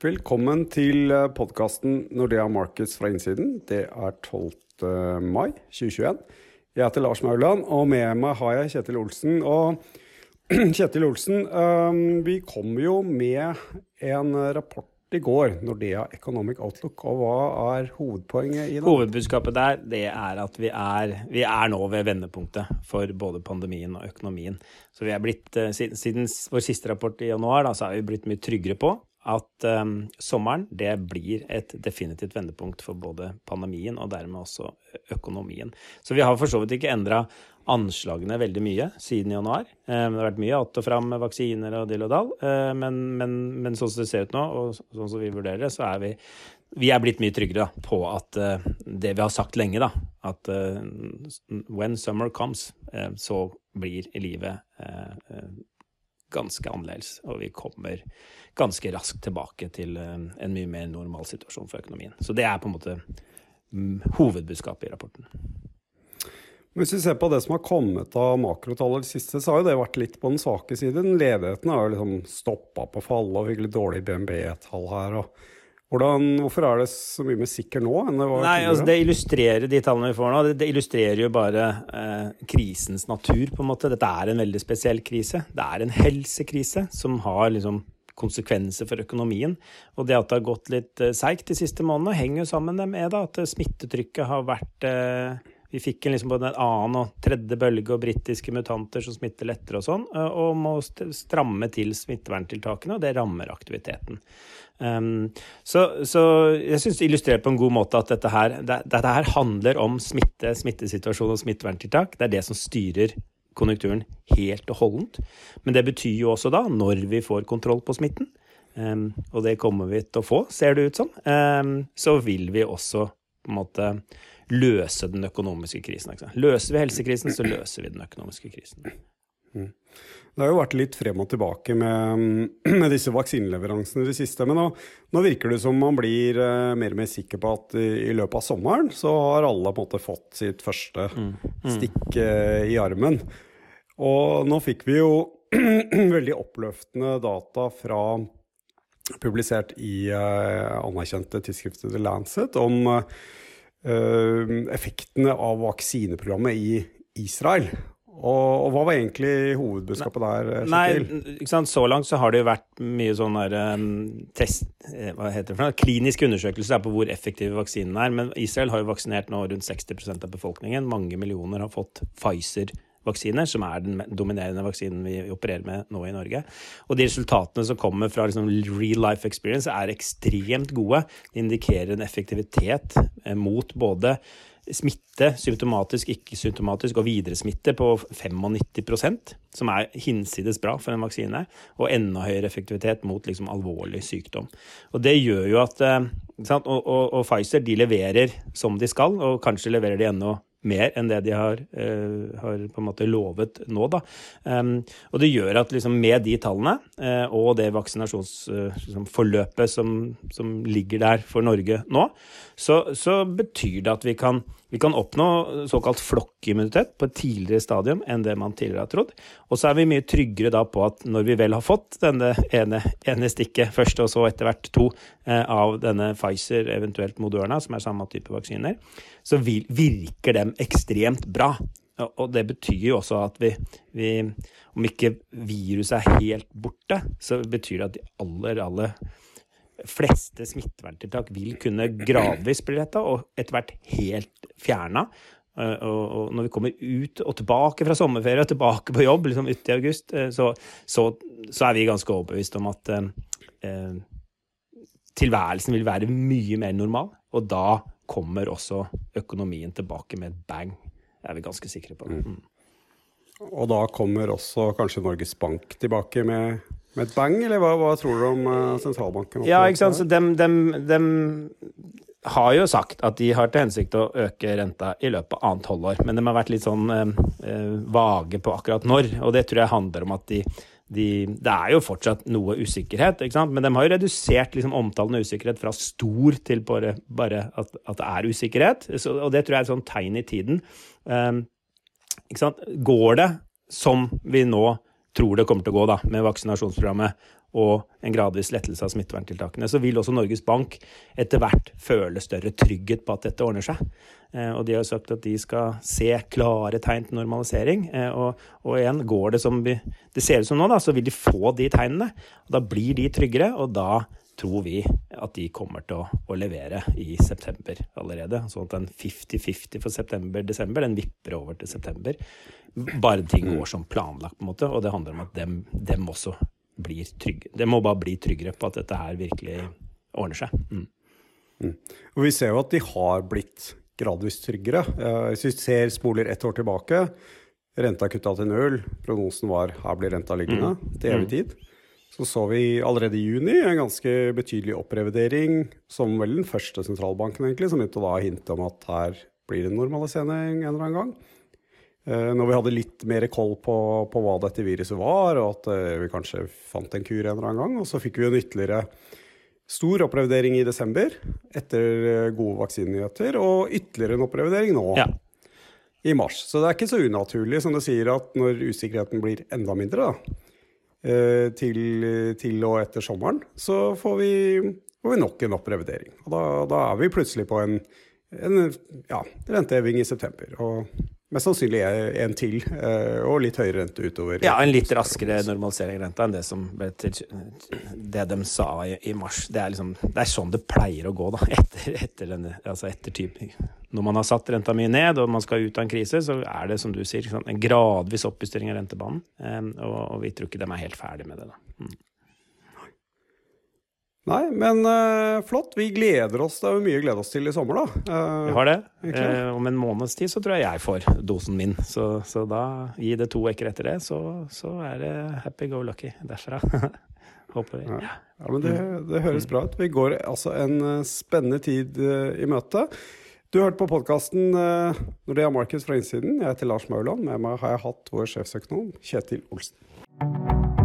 Velkommen til podkasten Nordea Markets fra innsiden. Det er 12. mai 2021. Jeg heter Lars Mauland, og med meg har jeg Kjetil Olsen. Og Kjetil Olsen, vi kom jo med en rapport i går, Nordea Economic Outlook. Og hva er hovedpoenget i det? Hovedbudskapet der det er at vi er, vi er nå ved vendepunktet for både pandemien og økonomien. Så vi er blitt, eh, siden vår siste rapport i januar da, så er vi blitt mye tryggere på at um, sommeren det blir et definitivt vendepunkt for både pandemien og dermed også økonomien. Så vi har for så vidt ikke endra anslagene veldig mye siden januar. Um, det har vært mye att og fram med vaksiner og dill og dall, uh, men, men, men, sånn som det ser ut nå, og sånn som vi vurderer det, så er vi, vi er blitt mye tryggere da, på at uh, det vi har sagt lenge, da, at uh, when summer comes, så blir livet ganske annerledes. Og vi kommer ganske raskt tilbake til en mye mer normal situasjon for økonomien. Så det er på en måte mm, hovedbudskapet i rapporten. Hvis vi ser på det som har kommet av makrotall i det siste, så har jo det vært litt på den svake siden. Ledigheten har jo liksom stoppa på fallet og virkelig dårlig BNB-tall her. og hvordan, hvorfor er det så mye mer sikker nå enn det var Nei, altså Det illustrerer de tallene vi får nå. Det, det illustrerer jo bare eh, krisens natur, på en måte. Dette er en veldig spesiell krise. Det er en helsekrise som har liksom konsekvenser for økonomien. Og det at det har gått litt eh, seigt de siste månedene, henger jo sammen med det at smittetrykket har vært eh, vi fikk en liksom både en annen og tredje bølge og britiske mutanter som smitter lettere og sånn, eh, og må stramme til smitteverntiltakene, og det rammer aktiviteten. Um, så, så, jeg syns det illustrerer på en god måte at dette her, det, dette her handler om smitte, smittesituasjon og smitteverntiltak. Det er det som styrer konjunkturen helt og holdent. Men det betyr jo også da, når vi får kontroll på smitten, um, og det kommer vi til å få, ser det ut som, um, så vil vi også på en måte løse den økonomiske krisen. Løser vi helsekrisen, så løser vi den økonomiske krisen. Mm. Det har jo vært litt frem og tilbake med, med disse vaksineleveransene i det siste. Men nå, nå, virker det som man blir uh, mer og mer sikker på at i, i, løpet av sommeren så har alle på en måte fått sitt første mm. Mm. stikk uh, i armen. Og nå fikk vi jo veldig oppløftende data fra publisert i uh, anerkjente tidsskriftet The Lancet om Eh, effektene av vaksineprogrammet i Israel. Og, og, hva var egentlig hovedbudskapet der? Kjetil? Nei, ikke sant? Så langt så har det jo vært mye sånn um, test, eh, hva heter det for noe? kliniske undersøkelser på hvor effektive vaksinen er. Men Israel har jo vaksinert nå rundt 60% av befolkningen. Mange millioner har fått Pfizer-vaksine vaksiner, som er den dominerende vaksinen vi opererer med nå i Norge. Og de resultatene som kommer fra liksom real life experience, er ekstremt gode. De indikerer en effektivitet eh, mot både smitte, symptomatisk, ikke-symptomatisk og videresmitte på 95% som er hinsides bra for en vaksine, og enda høyere effektivitet mot liksom alvorlig sykdom. Og Det gjør jo at eh, og, og, og, Pfizer de leverer som de skal, og kanskje leverer de ennå mer enn det de har, uh, har, på en måte lovet nå. Da. Um, og det gjør at liksom med de tallene uh, og det vaksinasjonsforløpet uh, som, som, ligger der for Norge nå, så, så betyr det at vi kan, vi kan oppnå såkalt flokkimmunitet på et tidligere stadium enn det man tidligere har trodd. Og så er vi mye tryggere da på at når vi vel har fått denne ene, ene stikket, først og så etter hvert to, av denne Pfizer, eventuelt Moderna, som er samme type vaksiner, så virker dem ekstremt bra. Og det betyr jo også at vi, vi, Om ikke viruset er helt borte, så betyr det at de aller, aller fleste smitteverntiltak vil kunne gradvis bli letta, og etter hvert helt fjerna. Og når vi kommer ut og tilbake fra sommerferie og tilbake på jobb liksom uti i august, eh, så, så, så, er vi ganske overbevist om at eh, tilværelsen vil være mye mer normal. Og da kommer også økonomien tilbake med et bang. Det er vi ganske sikre på. Mm. mm. Og da kommer også kanskje Norges Bank tilbake med, med et bang, eller hva, hva, tror du om uh, sentralbanken? Ja, ikke sant. Så dem, dem, dem, har jo sagt at de har til hensikt å øke renta i løpet av annet halvår, men de har vært litt sånn uh, vage på akkurat når. Og det tror jeg handler om at de de, det er jo fortsatt noe usikkerhet, men de har jo redusert liksom, omtalen av usikkerhet fra stor til bare, bare at, at, det er usikkerhet. Så, og det tror jeg er et sånt tegn i tiden. Um, Går det som vi nå tror det kommer til å gå da, med vaksinasjonsprogrammet, og en gradvis lettelse av smitteverntiltakene, så vil også Norges Bank etter hvert føle større trygghet på at dette ordner seg. Eh, og de har sagt at de skal se klare tegn til normalisering. Eh, og, og igjen, går det som vi, det ser ut som nå, da, så vil de få de tegnene. og Da blir de tryggere, og da tror vi at de kommer til å, å levere i september allerede. Sånn at den 50-50 for september-desember, den vipper over til september. Bare ting går som planlagt, på en måte. Og det handler om at dem, dem også blir trygge. De må bare bli tryggere på at dette her virkelig ordner seg. Mm. Mm. Og vi ser jo at de har blitt gradvis tryggere. Hvis vi ser spoler ett år tilbake, renta kutta til null, prognosen var her blir renta liggende mm. til evig mm. tid. Så så vi allerede i juni en ganske betydelig opprevidering, som vel den første sentralbanken, egentlig, som begynte å hinte om at her blir det normalisering en eller annen gang. Eh, når vi hadde litt mer koll på, på, hva dette viruset var, og at eh, vi kanskje fant en kur en eller annen gang. Og så fikk vi en ytterligere stor opprevidering i desember etter eh, gode vaksinenyheter, og ytterligere en opprevidering nå ja. i mars. Så det er ikke så unaturlig som du sier at når usikkerheten blir enda mindre da, til, til, og etter sommeren, så får vi, får vi nok en opprevidering. Og da, da, er vi plutselig på en, en ja, renteheving i september. og Mest sannsynlig en til, eh, og litt høyere rente utover. Ja, en litt raskere normalisering av renta enn det som ble til det de sa i, mars. Det er, liksom, det er, sånn det pleier å gå, da. Etter, etter, denne, altså etter type. Når man har satt renta mye ned, og man skal ut av en krise, så er det, som du sier, en gradvis oppjustering av rentebanen. Eh, og, og, vi tror ikke de er helt ferdig med det, da. Mm. Nei, men uh, flott. Vi gleder oss. Det er jo mye å glede oss til i sommer, da. Uh, vi har det. Uh, om en måneds tid så tror jeg jeg får dosen min. Så, så da, gi det to uker etter det, så, så, er det happy go lucky derfra. Håper vi. Ja. ja, men det, det, høres bra ut. Vi går altså en spennende tid i møte. Du hørte på podkasten Når det er Markus fra innsiden. Jeg heter Lars Mauland. Med meg har jeg hatt vår sjefsøkonom Kjetil Olsen.